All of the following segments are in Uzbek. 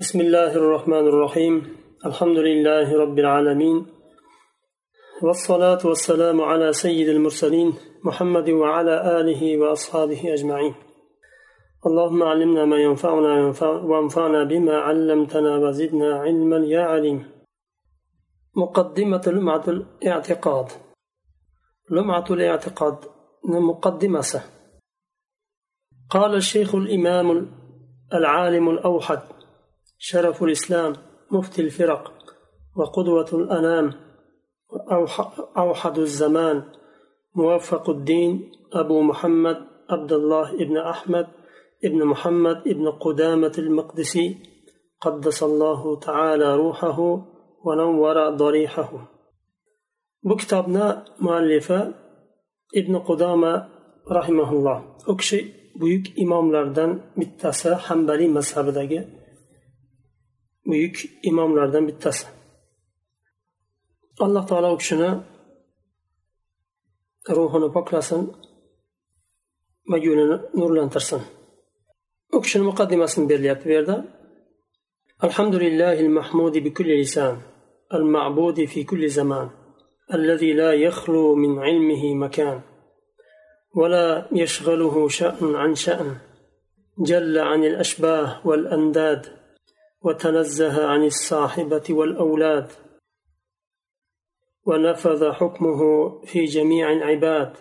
بسم الله الرحمن الرحيم الحمد لله رب العالمين والصلاة والسلام على سيد المرسلين محمد وعلى آله وأصحابه أجمعين اللهم علمنا ما ينفعنا وانفعنا بما علمتنا وزدنا علما يا عليم مقدمة لمعة الاعتقاد لمعة الاعتقاد مقدمة قال الشيخ الإمام العالم الأوحد شرف الإسلام مفتي الفرق وقدوة الأنام أوحد الزمان. موفق الدين أبو محمد عبد الله بن أحمد ابن محمد ابن قدامة المقدسي. قدس الله تعالى روحه ونور ضريحه. بكتابنا مؤلفة ابن قدامة رحمه الله. أكشي buyuk imomlardan bittasi hambaliy mazhabidagi buyuk imomlardan bittasi alloh taolo u kishini ruhini poklasin va yo'lini nurlantirsin u kishini muqaddimasini berilyapti bu yerda الحمد لله المحمود بكل لسان المعبود في كل زمان الذي لا يخلو من علمه مكان ولا يشغله شأن عن شأن جل عن الأشباه والأنداد وتنزه عن الصاحبة والأولاد. ونفذ حكمه في جميع العباد.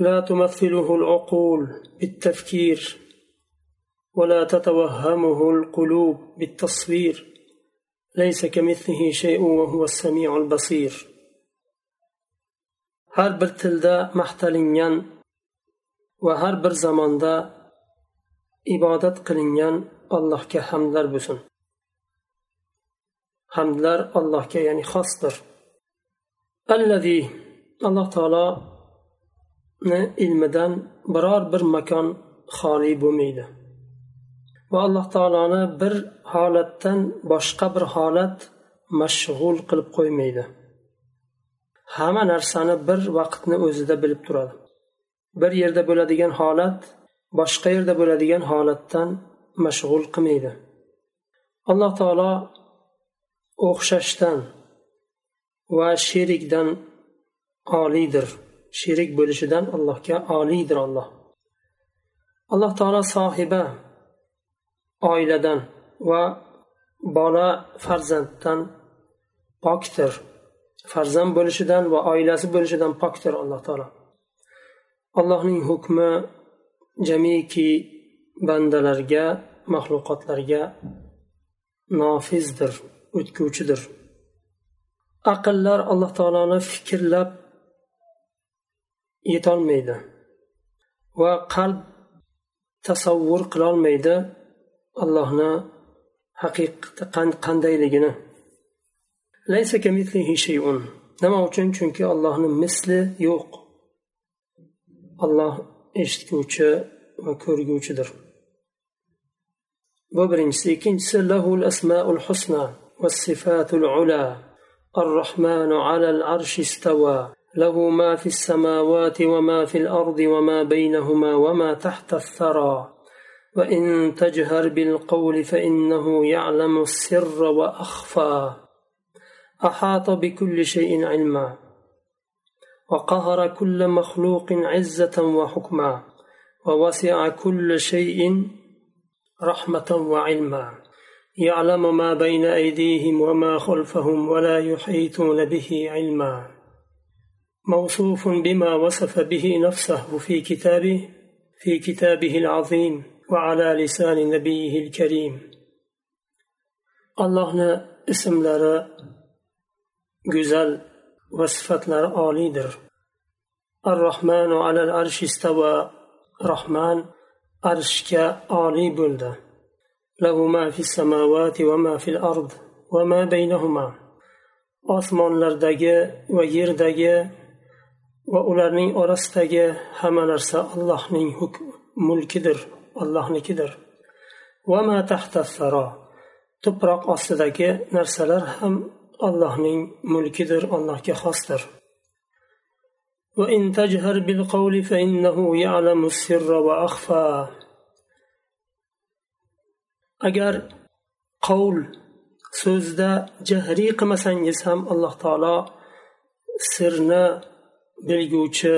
لا تمثله العقول بالتفكير ولا تتوهمه القلوب بالتصوير. ليس كمثله شيء وهو السميع البصير. har bir tilda maqtalingan ibodat qilingan allohga hamdlar bo'lsin. Hamdlar allohga ya'ni xosdir. Allazi alloh taoloni ilmidan biror bir makon xoli bo'lmaydi. Va alloh taoloni bir holatdan boshqa bir holat mashg'ul qilib qo'ymaydi. Hamma narsani bir vaqtni o'zida bilib turadi. Bir yerda bo'ladigan holat boshqa yerda bo'ladigan holatdan mashg'ul qilmaydi. Alloh taolo o'xshashdan va sherikdan oliydir. Sherik bo'lishidan allohga oliydir alloh. Alloh taolo sohiba oiladan va bola farzanddan pokdir. Farzand bo'lishidan va oilasi bo'lishidan pokdir alloh taolo. Allohning hukmi jamiki bandalarga maxluqotlarga nofizdir o'tkuvchidir aqllar alloh taoloni fikrlab yetolmaydi va qalb tasavvur qilolmaydi allohni haqiqati qandayligini. Nima uchun? Chunki allohni misli yo'q. Alloh eshitguvchi va ko'rguvchidir. Bu birinchisi. Ikkinchisi lahul asmaul husna والصفات العلى الرحمن على العرش استوى له ما في السماوات وما في الأرض وما بينهما وما تحت الثرى وان تجهر بالقول فانه يعلم السر واخفى احاط بكل شيء علما وقهر كل مخلوق عزة وحكما ووسع كل شيء رحمة وعلما. يعلم ما بين أيديهم وما خلفهم ولا يحيطون به علما. موصوف بما وصف به نفسه في كتابه في كتابه العظيم وعلى لسان نبيه الكريم. الله اسم لرا go'zal va sifatlari oliydir. Ar-rohmanu alal arshi istava rohman arshga oliy bo'ldi. Lahu ma fis samawati va ma fil ard va ma baynahuma. Osmonlardagi va yerdagi va ularning orasidagi hamma narsa allohning mulkidir allohnikidir. Va ma tahta saro. Tuproq ostidagi narsalar ham allohning mulkidir allohga xosdir وإن تجهر بالقول فإنه يعلم السر وأخفى agar qovul so'zda jahriy qilmasangiz ham alloh taolo sirni bilguvchi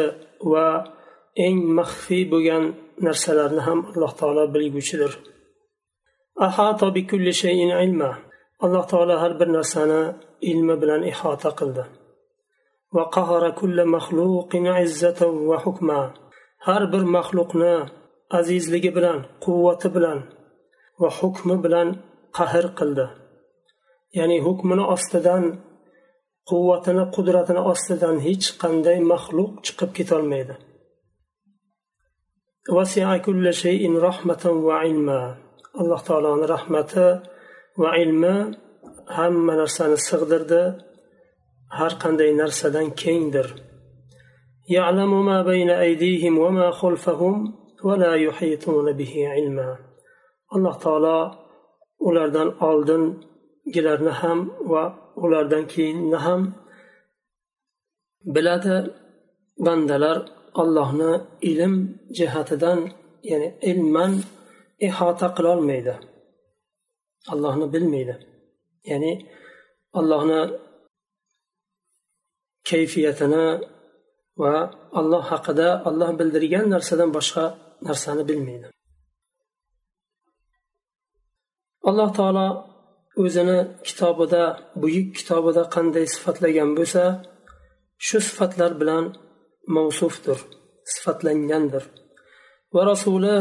va eng maxfiy bo'lgan narsalarni ham alloh taolo bilguvchidir Alloh taolo har bir narsani ilmi bilan ihota qildi. Har bir maxluqni azizligi bilan quvvati bilan va hukmi bilan qahr qildi. Ya'ni hukmini ostidan quvvatini qudratini ostidan hech qanday maxluq chiqib ketolmaydi. Alloh taoloni rahmati va ilmi hamma narsani sig'dirdi har qanday narsadan kengdir يعلم ما بين أيديهم وما خلفهم ولا يحيطون به علما alloh taolo ulardan oldingilarni ham va ulardan keyinni ham biladi bandalar allohni ilm jihatidan ya'ni ilman ihota qilolmaydi Allohni bilmaydi. Ya'ni allohni kayfiyatini va alloh haqida alloh bildirgan narsadan boshqa narsani bilmaydi. Alloh taolo o'zini kitobida buyuk kitobida qanday sifatlagan bo'lsa shu sifatlar bilan mavsufdir sifatlangandir. Va rasuli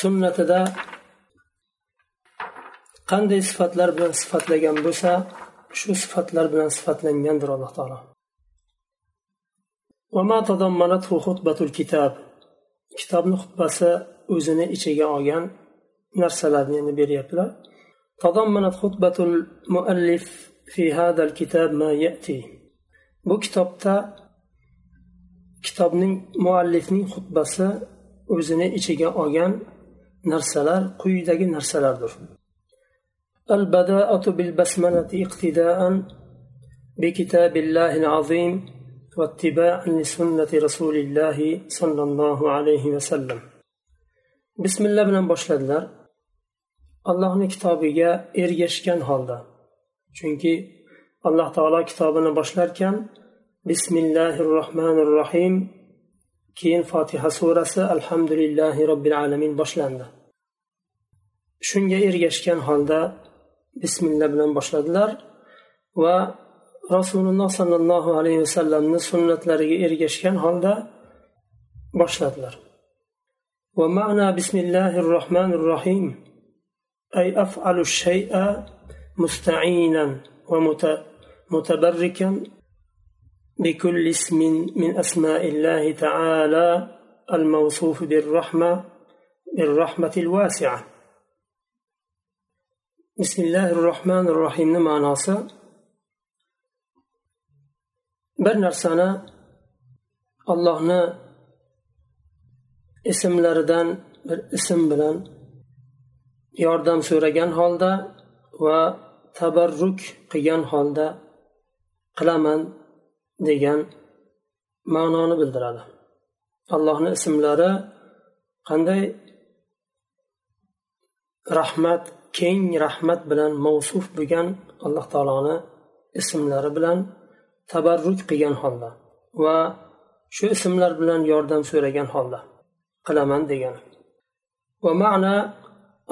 sunnatida qanday sifatlar bilan sifatlagan bo'lsa shu sifatlar bilan sifatlangandir alloh taolo kitobni xutbasi o'zini ichiga olgan narsalarni endi beryaptilar تضمنت خطبة المؤلف في هذا الكتاب ما يأتي bu kitobda kitobning muallifning xutbasi o'zini ichiga olgan narsalar quyidagi narsalardir البداءة بالبسملة اقتداء بكتاب الله العظيم واتباعا لسنة رسول الله صلى الله عليه وسلم بسم الله bilan boshladilar allohni kitobiga ergashgan holda chunki alloh taolo kitobini boshlarkan bismillahi rohmanir rohim keyin fotiha surasi alhamdulillahi robbil alamin boshlandi shunga ergashgan holda bismillah bilan boshladilar va rasululloh sollallohu alayhi vasallamni sunnatlariga ergashgan holda boshladilar ومعنى بسم الله الرحمن الرحيم أي أفعل الشيء مستعينا ومتبركا بكل اسم من أسماء الله تعالى الموصوف بالرحمة بالرحمة الواسعة bismillahi rohmanir rohimni ma'nosi bir narsani allohni ismlaridan bir ism bilan yordam so'ragan holda va tabarruk qilgan holda qilaman degan ma'noni bildiradi. Allohni ismlari qanday? Rahmat keng rahmat bilan mavsuf bo'lgan alloh taoloni ismlari bilan tabarruk qilgan holda va shu ismlar bilan yordam so'ragan holda qilaman degan. Va ma'na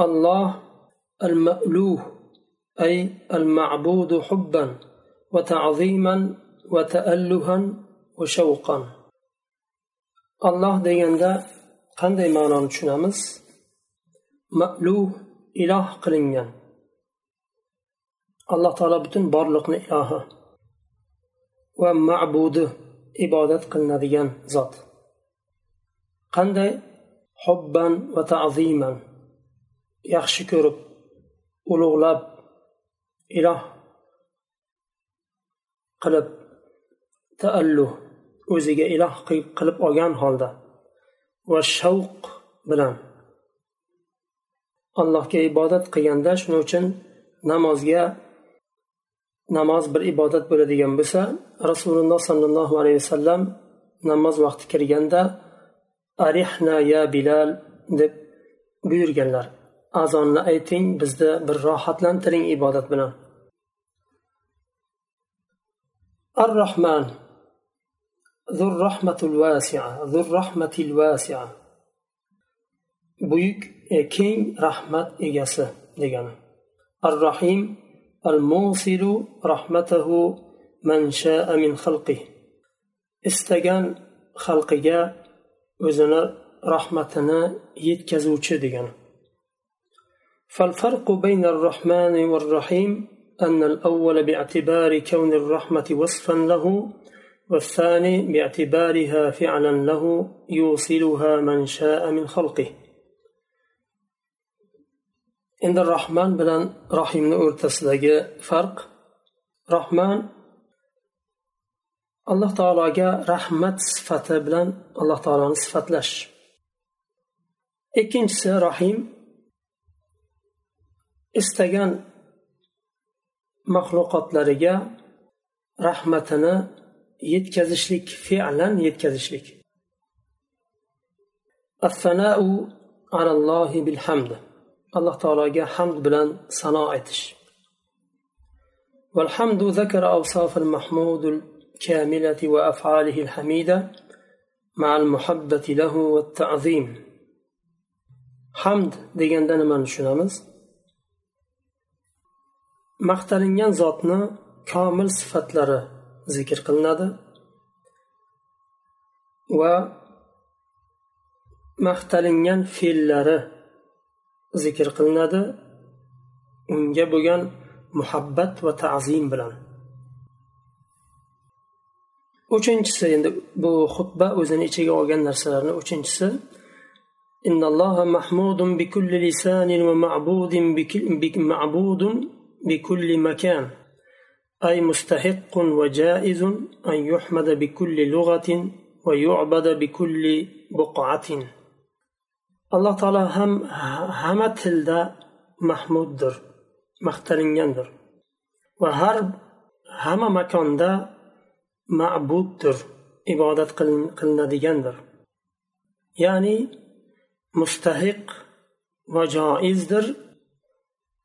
alloh al ma'luh ay al ma'budu hubban va ta'ziman va ta'alluhan va shavqan alloh deganda qanday ma'noni tushunamiz? Ma'luh iloh qilingan. Alloh taolo butun borliqni ilohi va ma'budi ibodat qilinadigan zot. Qanday hubban va ta'ziman yaxshi ko'rib ulug'lab iloh qilib taalluh o'ziga iloh qilib olgan holda va shavq bilan allohga ibodat qilganda shuning uchun namozga namoz bir ibodat bo'ladigan bo'lsa rasululloh sollallohu alayhi vasallam namoz vaqti kirganda arihna ya bilal deb buyurganlar. Azonni ayting bizni bir rohatlantiring ibodat bilan. Ar rohman zur rahmatul vasia zur rahmatil vasia buyuk keng rahmat egasi degani ar rohim al musilu rahmatahu man shaa min xalqih istagan xalqiga o'zini rahmatini yetkazuvchi degani فالفرق بين الرحمن والرحيم أن الأول باعتبار كون الرحمة وصفا له والثاني باعتبارها فعلا له يوصلها من شاء من خلقه endi rohman bilan rohimni o'rtasidagi farq rohman alloh taologa rahmat sifati bilan alloh taoloni sifatlash ikkinchisi rohim istagan maxluqotlariga rahmatini yetkazishlik fe'lan yetkazishlik الثناء على الله بالحمد alloh taologa hamd bilan sano aytish والحمد ذكر أوصاف المحمود الكاملة وأفعاله الحميدة مع المحبة له والتعظيم حمد deganda nimani tushunamiz maqtalingan zotni komil sifatlari zikr qilinadi va maqtalingan fe'llari zikr qilinadi unga bo'lgan muhabbat va ta'zim bilan uchinchisi endi bu xutba o'zini ichiga olgan narsalarni uchinchisi إن الله محمود بكل لسان ومعبود معبود بكل مكان أي مستحق وجائز أن يحمد بكل لغة ويعبد بكل بقعة alloh taolo ham hamma tilda mahmuddir maqtalingandir va har hamma makonda ma'buddir ibodat qilinadigandir. Ya'ni mustahiq va joizdir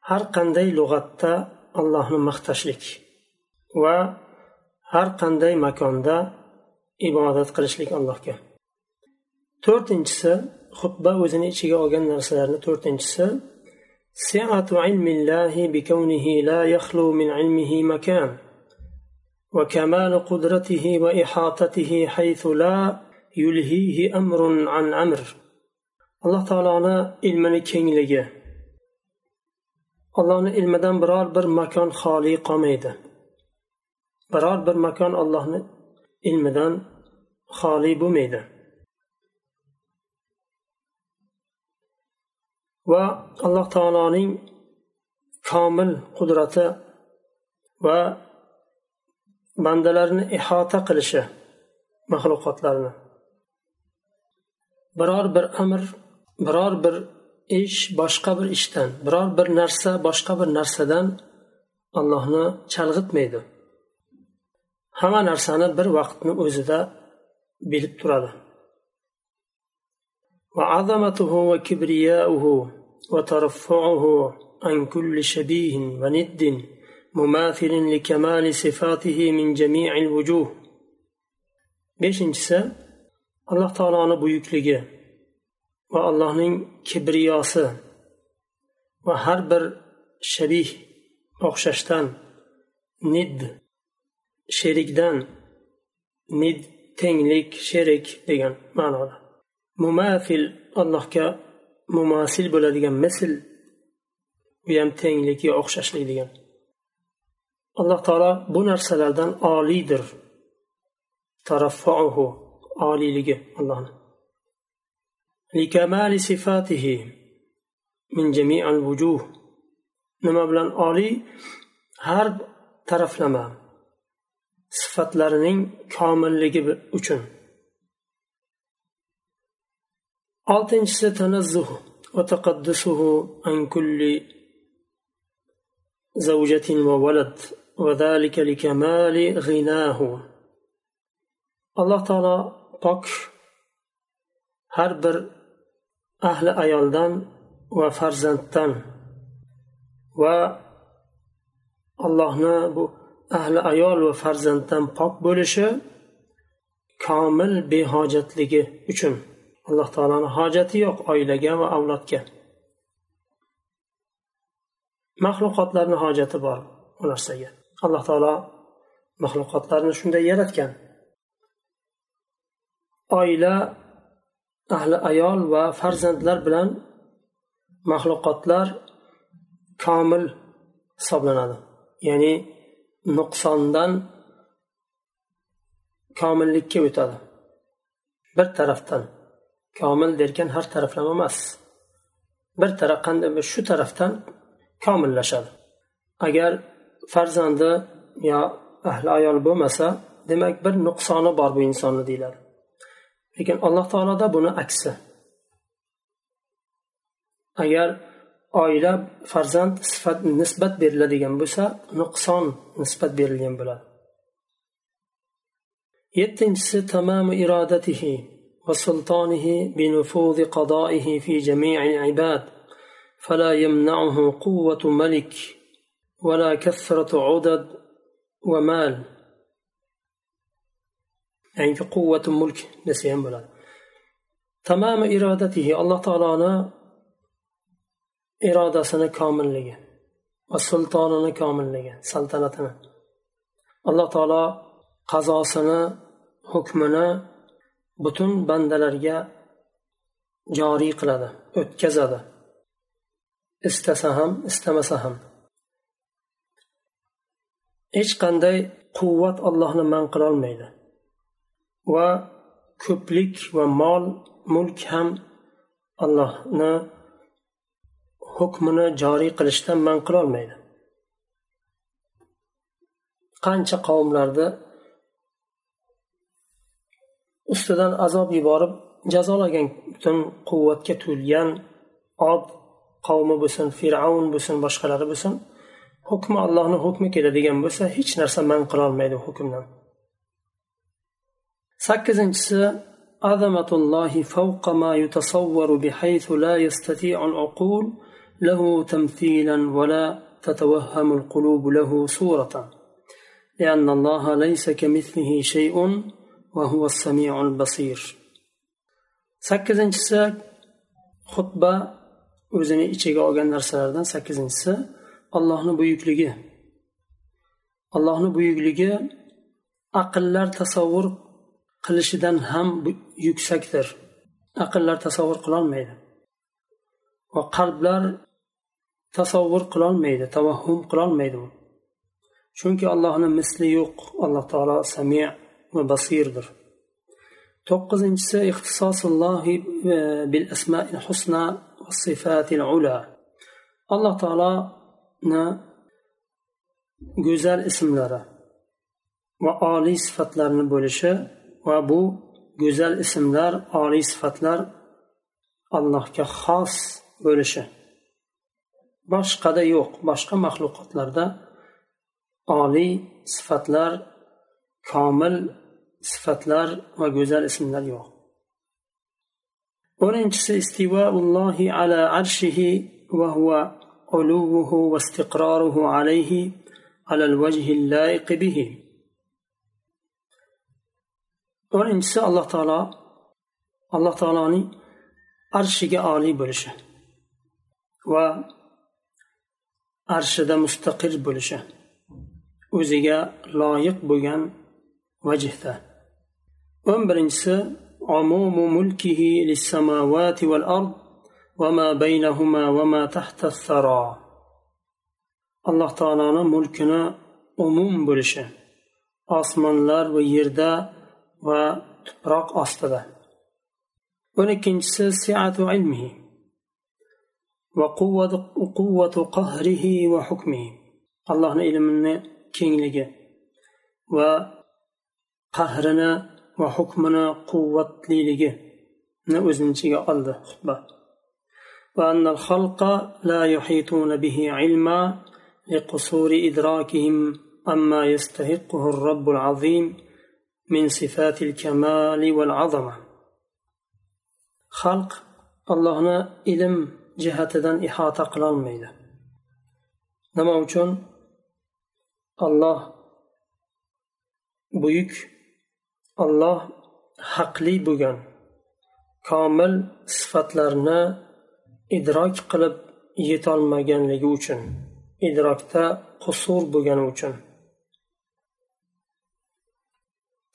har qanday lug'atda allohni maqtashlik va har qanday makonda ibodat qilishlik allohga. To'rtinchisi xutba o'zini ichiga olgan narsalarni to'rtinchisi سعة علم الله بكونه لا يخلو من علمه مكان وكمال قدرته وإحاطته حيث لا يلهيه أمر عن أمر الله تعالى ilmini kengligi allohni ilmidan biror bir makon xoli qolmaydi biror bir makon allohni ilmidan xoli bo'lmaydi Va alloh taoloning komil qudrati va bandalarni ihota qilishi maxluqotlarni biror bir amr biror bir ish boshqa bir ishdan biror bir narsa boshqa bir narsadan allohni chalg'itmaydi. Hamma narsani bir vaqtni o'zida bilib turadi. وعظمته وكبرياؤه وترفعه عن كل شبيه وند مماثل لكمال صفاته من جميع الوجوه beshinchisi alloh taoloni buyukligi va allohning kibriyosi va har bir shabih o'xshashdan nid sherikdan nid tenglik sherik degan ma'noda Mumafil allohga mumasil bo'ladigan misl u ham tenglik yo o'xshashlik degan alloh taolo bu narsalardan oliydir taraffuhu oliyligi allohni. Likamali sifatihi min jami'al vujuh nima bilan oliy? Har taraflama sifatlarining komilligi uchun. oltinchisi tanazzuh va taqaddusuhu an kulli زوجة وولد وذلك لكمال غناه alloh taolo pok har bir ahli ayoldan va farzanddan va allohni bu ahli ayol va farzanddan pok bo'lishi komil behojatligi uchun alloh taoloni hojati yo'q oilaga va avlodga. Maxluqotlarni hojati bor bu narsaga. Alloh taolo maxluqotlarni shunday yaratgan. Oila ahli ayol va farzandlar bilan maxluqotlar komil hisoblanadi. Ya'ni nuqsondan komillikka o'tadi. Bir tarafdan komil derkan har taraflama emas. Bir taraf qanday shu tarafdan komillashadi. Agar farzandi yo ahli ayol bo'lmasa demak bir nuqsoni bor bu insonni deyiladi. Lekin alloh taoloda buni aksi. Agar oila farzand sifat nisbat beriladigan bo'lsa nuqson nisbat berilgan bo'ladi. Yettinchisi tamomi irodatihi. وسلطانه بنفوذ قضائه في جميع العباد فلا يمنعه قوة ملك ولا كثرة عدد ومال. يعني قوة ملك نسيهم بلا تمام إرادته. الله تعالى irodasini komilligi va sultonini komilligi saltanatini alloh taolo qazosini hukmini butun bandalarga joriy qiladi o'tkazadi. Istasa ham istamasa ham. Hech qanday quvvat allohni man qilolmaydi va ko'plik va mol mulk ham allohni hukmini joriy qilishdan man qilolmaydi qancha qavmlarni ustidan azob yuborib jazolagan butun quvvatga to'lgan od qavmi bo'lsin fir'avn bo'lsin boshqalari bo'lsin hukmi allohni hukmi keladigan bo'lsa hech narsa man qilolmaydi hukmdan sakkizinchisi عظمة الله فوق ما يتصور بحيث لا يستطيع العقول له تمثيلا ولا تتوهم القلوب له صورة لأن الله ليس كمثله شيء وهو السميع البصير sakkizinchisi xutba o'zini ichiga olgan narsalardan sakkizinchisi allohni buyukligi. Allohni buyukligi aqllar tasavvur qilishidan ham yuksakdir. Aqllar tasavvur qilolmaydi. Va qalblar tasavvur qilolmaydi tavahhum qilolmaydi chunki allohni misli yo'q. Alloh taolo sami va basirdir. To'qqizinchisi ixtisosullohi bil asmail husna sifatil ula. Alloh taoloni go'zal ismlari va oliy sifatlarni bo'lishi va bu go'zal ismlar oliy sifatlar allohga xos bo'lishi boshqada yo'q boshqa maxluqotlarda oliy sifatlar komil sifatlar va go'zal ismlar yo'q o'ninchisi istivaullohi ala arshihi va huwa علوه واستقراره عليه على الوجه اللائق به o'ninchisi alloh taolo alloh taoloning arshiga oliy bo'lishi va arshida mustaqil bo'lishi o'ziga loyiq bo'lgan vajhda O'n birinchisi عموم ملكه للسماوات والأرض وما بينهما وما تحت الثرى alloh taoloni mulkini umum bo'lishi osmonlar va yerda va tuproq ostida o'n ikkinchisi siatu ilmihi va quvvatu qahrihi va hukmihi allohni ilmini kengligi va qahrini va hukmini quvvatliligini o'zini ichiga oldi. Xutba وأن الخلق لا يحيطون به علما لقصور إدراكهم أما يستحقه الرب العظيم من صفات الكمال والعظمة خلق الله هنا إلم جهة إحاطة قلال ميدا نموشون الله بيك olloh haqli bo'lgan komil sifatlarni idrok qilib yetolmaganligi uchun idrokda qusur bo'lgani uchun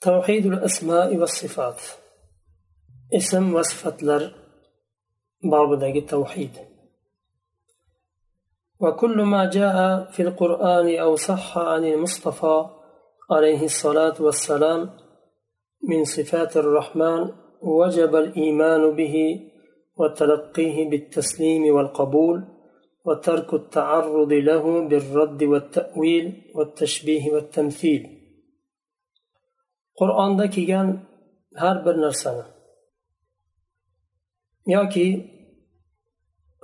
توحيد الأسماء والصفات اسم وصفتلر بابدك التوحيد وكل ما جاء في القرآن أو صح عن المصطفى عليه الصلاة والسلام من صفات الرحمن وجب الإيمان به وتلقيه بالتسليم والقبول وترك التعرض له بالرد والتأويل والتشبيه والتمثيل. قرآن ده كان هر برنرسانة ياكي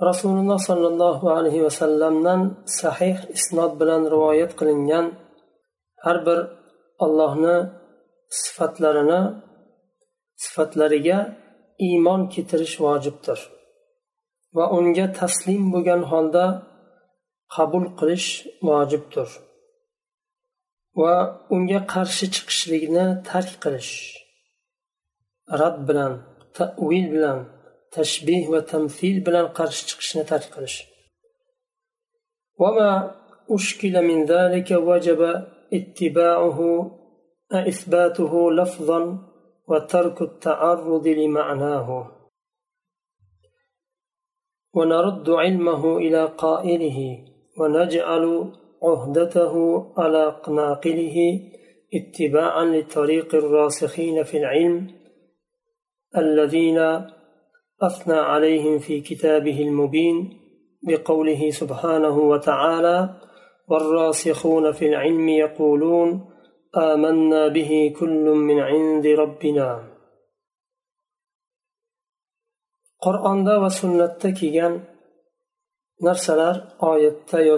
رسول الله صلى الله عليه وسلم صحيح إسناد بلان رواية قلنيان هر بر الله sifatlarini sifatlariga iymon keltirish vojibdir va unga taslim bo'lgan holda qabul qilish vojibdir va unga qarshi chiqishlikni tark qilish rad bilan tavil bilan tashbih va tamfil bilan qarshi chiqishni tark qilish وما أشكل من ذلك وجب اتباعه إثباته لفظا وترك التعرض لمعناه. ونرد علمه إلى قائله ونجعل عهدته على ناقله اتباعا لطريق الراسخين في العلم الذين أثنى عليهم في كتابه المبين بقوله سبحانه وتعالى والراسخون في العلم يقولون آمنا به كل من عند ربنا qur'onda va sunnatda kelgan narsalar oyatda yo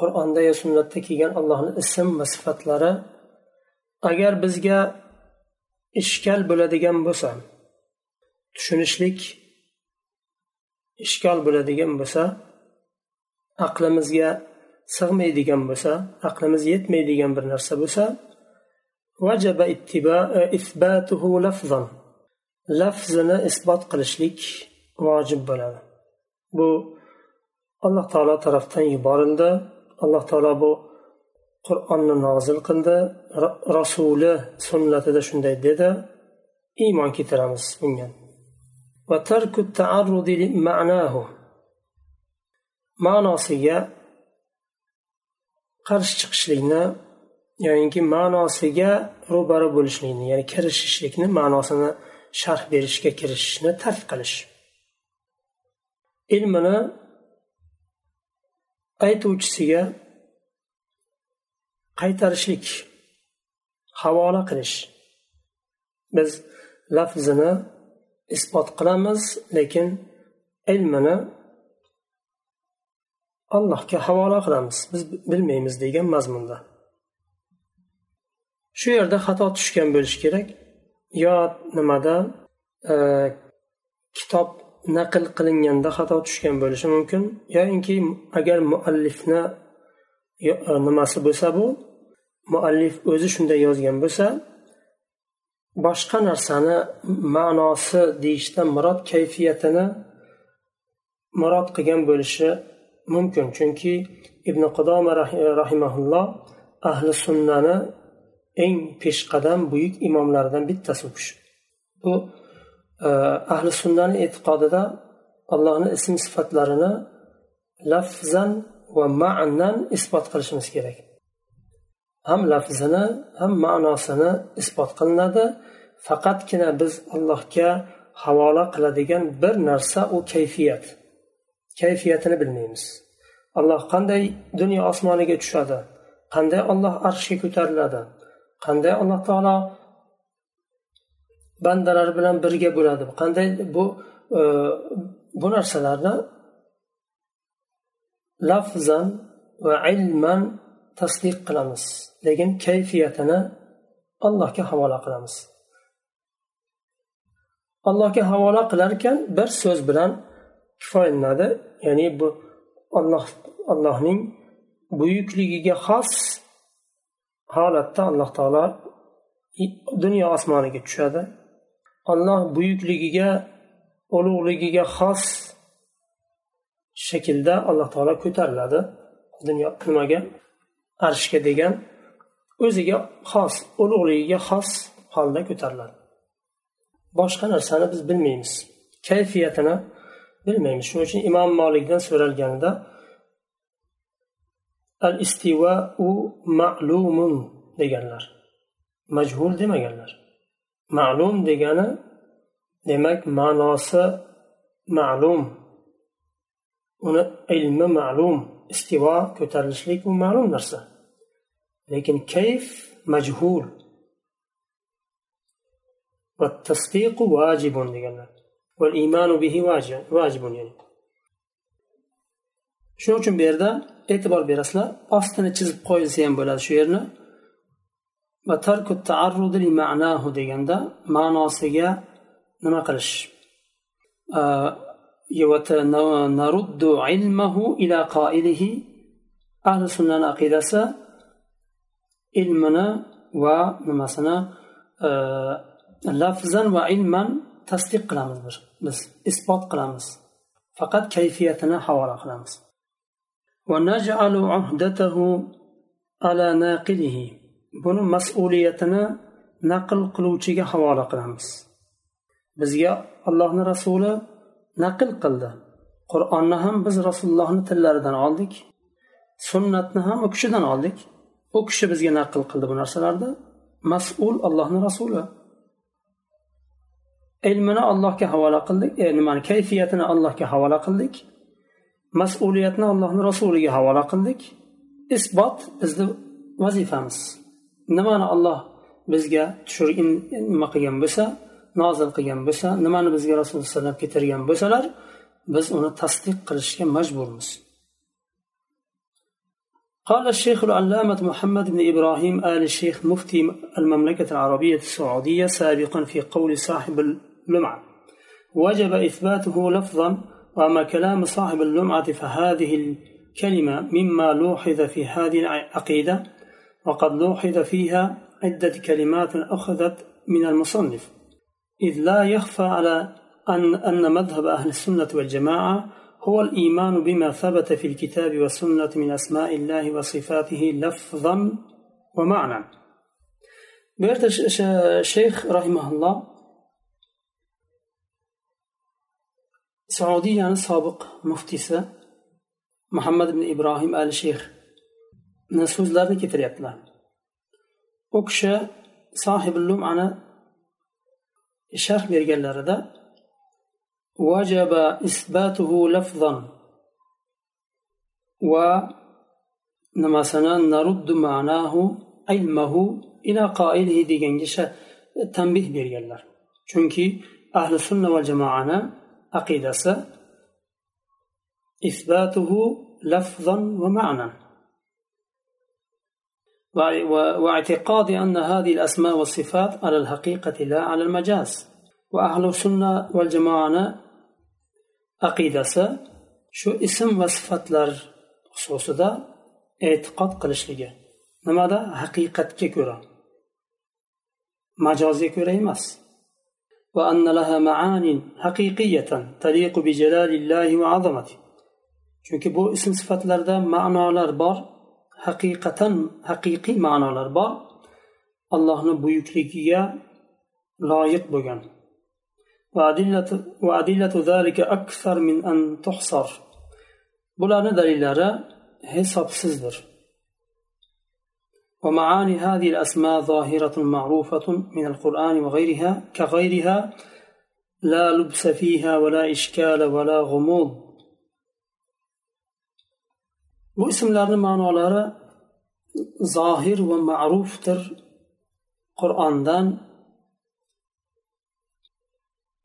qur'onda yo sunnatda kelgan allohni ism va sifatlari agar bizga ishkal bo'ladigan bo'lsa tushunishlik ishkal bo'ladigan bo'lsa aqlimizga sig'maydigan bo'lsa aqlimiz yetmaydigan bir narsa bo'lsa vajaba isbatuhu lafzan lafzini isbot qilishlik vojib bo'ladi bu alloh taolo tarafdan yuborildi alloh taolo bu qur'onni nozil qildi rasuli sunnatida shunday dedi iymon keltiramiz bunga ma'nosiga qarshi chiqishlikni yoyinki ma'nosiga ro'bara bo'lishlikni ya'ni kirishishlikni ma'nosini sharh berishga kirishishni tark qilish. Ilmini aytuvchisiga qaytarishlik havola qilish. Biz lafzini isbot qilamiz lekin ilmini allohga havola qilamiz. Biz bilmaymiz degan mazmunda. Shu yerda xato tushgan bo'lishi kerak. Yo nimada e, kitob naql qilinganda xato tushgan bo'lishi mumkin yoinki agar muallifni e, nimasi bo'lsa bu muallif o'zi shunday yozgan bo'lsa boshqa narsani ma'nosi deyishdan murod kayfiyatini murod qilgan bo'lishi mumkin. Chunki ibn qudoma rahimaulloh ahli sunnani eng peshqadam buyuk imomlaridan bittasi u kishi bu e, ahli sunnani e'tiqodida allohni ism sifatlarini lafzan va ma'nan isbot qilishimiz kerak. Ham lafzini ham ma'nosini isbot qilinadi. Faqatgina biz allohga havola qiladigan bir narsa u kayfiyat. Kayfiyatini bilmaymiz. Alloh qanday dunyo osmoniga tushadi qanday olloh arshga ko'tariladi qanday alloh taolo bandalari bilan birga bo'ladi? Qanday bu e, bu narsalarni lafzan va ilman tasdiq qilamiz. Lekin kayfiyatini allohga havola qilamiz. Allohga havola qilar ekan bir so'z bilan kifoyalanadi. Ya'ni bu olloh allohning buyukligiga xos holatda alloh taolo dunyo osmoniga tushadi. Alloh buyukligiga ulug'ligiga xos shaklda alloh taolo ko'tariladi. Dunyo nimaga? Arshga degan o'ziga xos ulug'ligiga xos holda ko'tariladi. Boshqa narsani biz bilmaymiz. Kayfiyatini bilmaymiz. Shuning uchun imom molikdan so'ralganida al istiva u ma'lumun deganlar majhul demaganlar ma'lum degani demak ma'nosi ma'lum uni ilmi ma'lum istivo ko'tarilishlik u ma'lum narsa lekin kayf majhul والتصديق واجب deganlar والإيمان به واجب يعني shuning uchun bu yerda e'tibor berasizlar. Ostini chizib qo'yilsa ham bo'ladi shu yerni. Deganda ma'nosiga nima qilish? Ahli sunnani aqidasi ilmini va nimasini e, lafzan va ilman tasdiq qilamiz biz isbot qilamiz. Faqat kayfiyatini havola qilamiz. Buni mas'uliyatini naql qiluvchiga havola qilamiz. Bizga allohni rasuli naql qildi. Qur'onni ham biz rasulullohni tillaridan oldik. Sunnatni ham u kishidan oldik. U kishi bizga naql qildi bu narsalarni. Mas'ul allohni rasuli. Ilmini allohga havola qildik. E, nimani kayfiyatini allohga havola qildik. Mas'uliyatni allohni rasuliga havola qildik isbot bizni vazifamiz nimani olloh bizga tushirgan nima qilgan bo'lsa nozil qilgan bo'lsa nimani bizga rasululloh alayhi vasallam keltirgan bo'lsalar biz uni tasdiq qilishga majburmiz قال الشيخ العلامة محمد بن إبراهيم آل الشيخ مفتي المملكة العربية السعودية سابقا في قول صاحب اللمعة وجب إثباته لفظا وأما كلام صاحب اللمعة فهذه الكلمة مما لوحظ في هذه العقيدة وقد لوحظ فيها عدة كلمات أخذت من المصنف. إذ لا يخفى على أن أن مذهب أهل السنة والجماعة هو الإيمان بما ثبت في الكتاب والسنة من أسماء الله وصفاته لفظا ومعنى بيرت الشيخ رحمه الله سعودي يعني سابق مفتيسة محمد بن إبراهيم آل شيخ so'zlarni keltiryaptilar u kishi sohibi lumani sharh berganlarida vajaba isbatuhu lafzan va nimasini naruddu ma'nahu ilmahu ila qoilihi deganga tanbeh berganlar chunki ahli sunna va jamoani aqidasi إثباته لفظا ومعنى ma'nan واعتقاد أن هذه الأسماء والصفات على الحقيقة لا على المجاز. وأهل السنة والجماعة أقيدة شو اسم وصفات لر خصوصا اعتقاد قلش لك لماذا حقيقة كيكورا مجاز كيكورا يمس وأن لها معان حقيقية تليق بجلال الله وعظمته chunki bu ism sifatlarda ma'nolar bor haqiqatan haqiqiy ma'nolar bor allohni buyukligiga loyiq bo'lgan bularni dalillari hisobsizdir ومعاني هذه الأسماء ظاهرة معروفة من القرآن وغيرها كغيرها لا لبس فيها ولا إشكال ولا غموض bu ismlarni ma'nolari zohir va ma'rufdir qur'ondan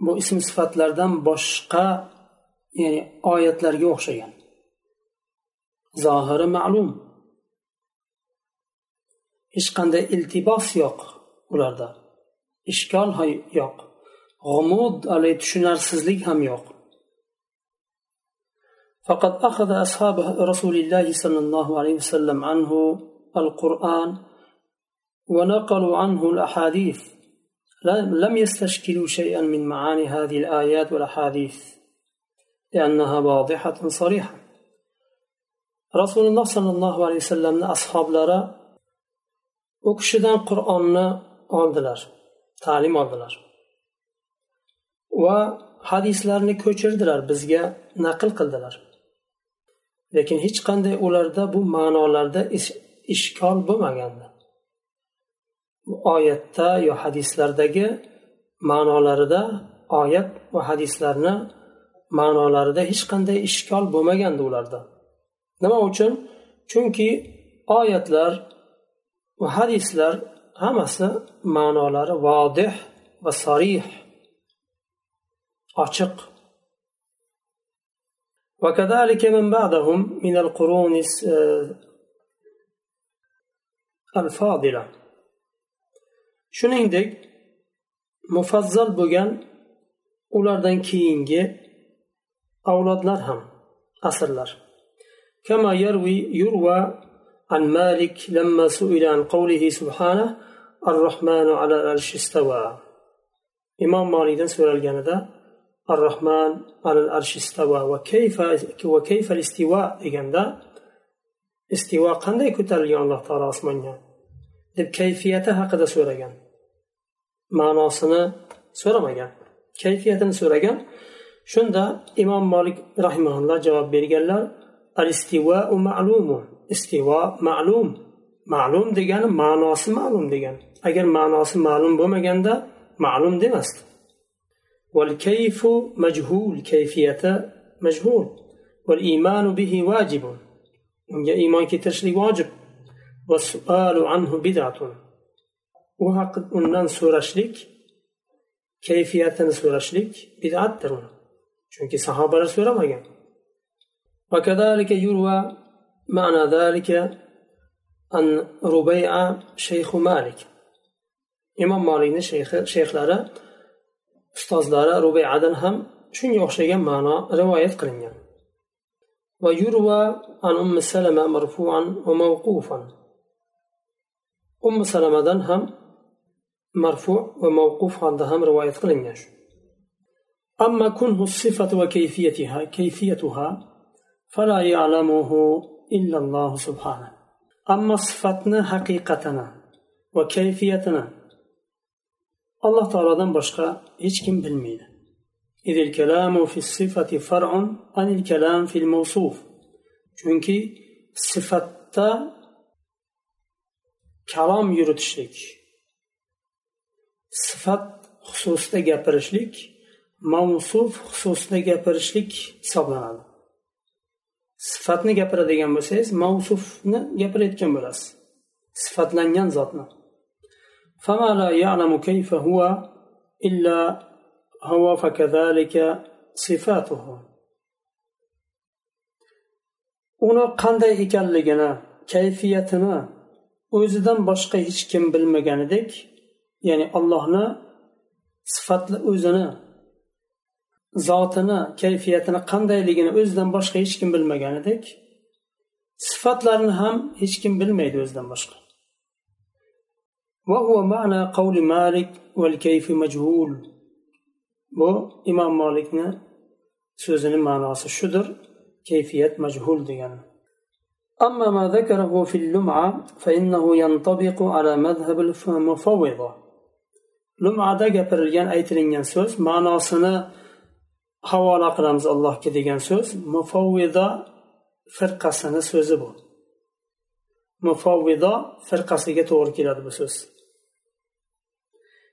bu ism sifatlardan boshqa ya'ni oyatlarga o'xshagan zohiri ma'lum Hech qanday iltibos yo'q ularda. Ishkol yo'q. G'umud haligi tushunarsizlik ham yo'q. فقد أخذ أصحاب رسول الله صلى الله عليه وسلم عنه القرآن ونقلوا عنه الأحاديث لم يستشكلوا شيئا من معاني هذه الآيات والأحاديث لأنها واضحة صريحة رسول الله صلى الله عليه u kishidan qur'onni oldilar ta'lim oldilar. Va hadislarni ko'chirdilar bizga naql qildilar. Lekin hech qanday ularda bu ma'nolarda ishkol bo'lmagandi. Oyatda yo hadislardagi ma'nolarida oyat va hadislarni ma'nolarida hech qanday ishkol bo'lmagandi ularda. Nima uchun? Chunki oyatlar va hadislar hammasi ma'nolari vodih va sarih ochiq وكذلك من بعدهم من القرون الفاضلة shuningdek mufazzal bo'lgan ulardan keyingi avlodlar ham asrlar كما يروي يروى عن مالك لما سئل عن قوله سبحانه الرحمن على العرش استوى إمام مالك سؤال الجنة الرحمن على العرش استوى وكيف وكيف الاستواء دeganda استواء qanday ko'tarilgan alloh taolo osmonga deb kayfiyati haqida so'ragan ma'nosini so'ramagan kayfiyatini so'ragan shunda imom molik rahimaulloh javob berganlar al istivou ma'lumu istivo ma'lum ma'lum degani ma'nosi ma'lum degan agar ma'nosi ma'lum bo'lmaganda ma'lum demasdi والكيف مجهول كيفية مجهول والإيمان به واجب unga iymon keltirishlik vojib والسؤال عنه بدعة u haqida undan so'rashlik kayfiyatini so'rashlik bid'atdir chunki sahobalar so'ramagan وكذلك يروى معنى ذلك أن ربيع شيخ مالك. imom molikni shayxlari ustozlari rubayadan ham shunga o'xshagan ma'no rivoyat qilingan ويروى عن أم سلمة مرفوعا وموقوفا. أم سلمة هم مرفوع وموقوف عندها رواية قلنجاش أما كنه الصفة وكيفيتها كيفيتها فلا يعلمه إلا الله سبحانه أما صفتنا حقيقتنا وكيفيتنا الله تعالى بشقى كم بالميل إذ الكلام في الصفة فرع عن الكلام في الموصوف chunki sifatda kalom yuritishlik sifat xususida gapirishlik mavsuf xususida gapirishlik hisoblanadi sifatni gapiradigan bo'lsangiz mavsufni gapirayotgan bo'lasiz sifatlangan zotni فما لا يعلم كيف هو إلا هو فكذلك صفاته uni qanday ekanligini kayfiyatini o'zidan boshqa hech kim bilmaganidek ya'ni allohni sifatli o'zini zotini kayfiyatini qandayligini o'zidan boshqa hech kim bilmaganidek sifatlarini ham hech kim bilmaydi o'zidan boshqa وهو معنى قول مالك والكيف مجهول bu imom molikni so'zini ma'nosi shudir kayfiyat majhul degani أما ما ذكره في اللمعة فإنه ينطبق على مذهب المفوضة lumada gapirilgan aytilingan so'z ma'nosini havola qilamiz allohga degan so'z. Mufovvido firqasini so'zi bu. Mufovvido firqasiga to'g'ri keladi bu so'z.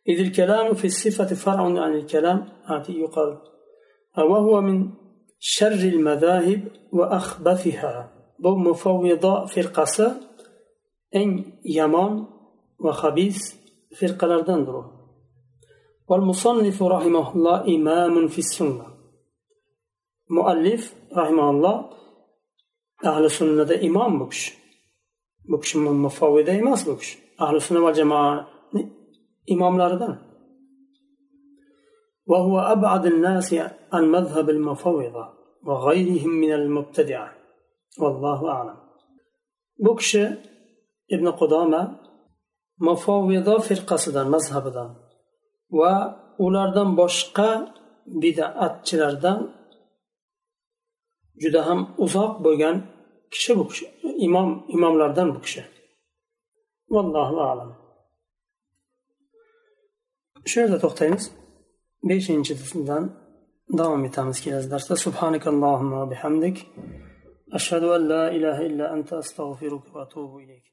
إذ الكلام في صفة فرعون عن الكلام آتي يقال وهو من شر المذاهب وأخبثها بو مفوضة في القصة إن يمان وخبيث في القلردندرو والمصنف رحمه الله إمام في السنة مؤلف رحمه الله أهل السنة ده إمام بكش بكش مفاوضة إماس بكش أهل السنة والجماعة إمام لاردان وهو أبعد الناس عن مذهب المفوضة وغيرهم من المبتدعة والله أعلم بكش ابن قدامة mufovvido firqasidan mazhabidan va ulardan boshqa bidatchilardan juda ham uzoq bo'lgan kishi bu kishi imom imomlardan bu kishi vallohu alam. Shu yerda to'xtaymiz beshinchidan davom etamiz kelasi darsda subhanakallohumma bihamdik. Ashhadu an la ilaha illa anta astag'firuka va atubu ilayk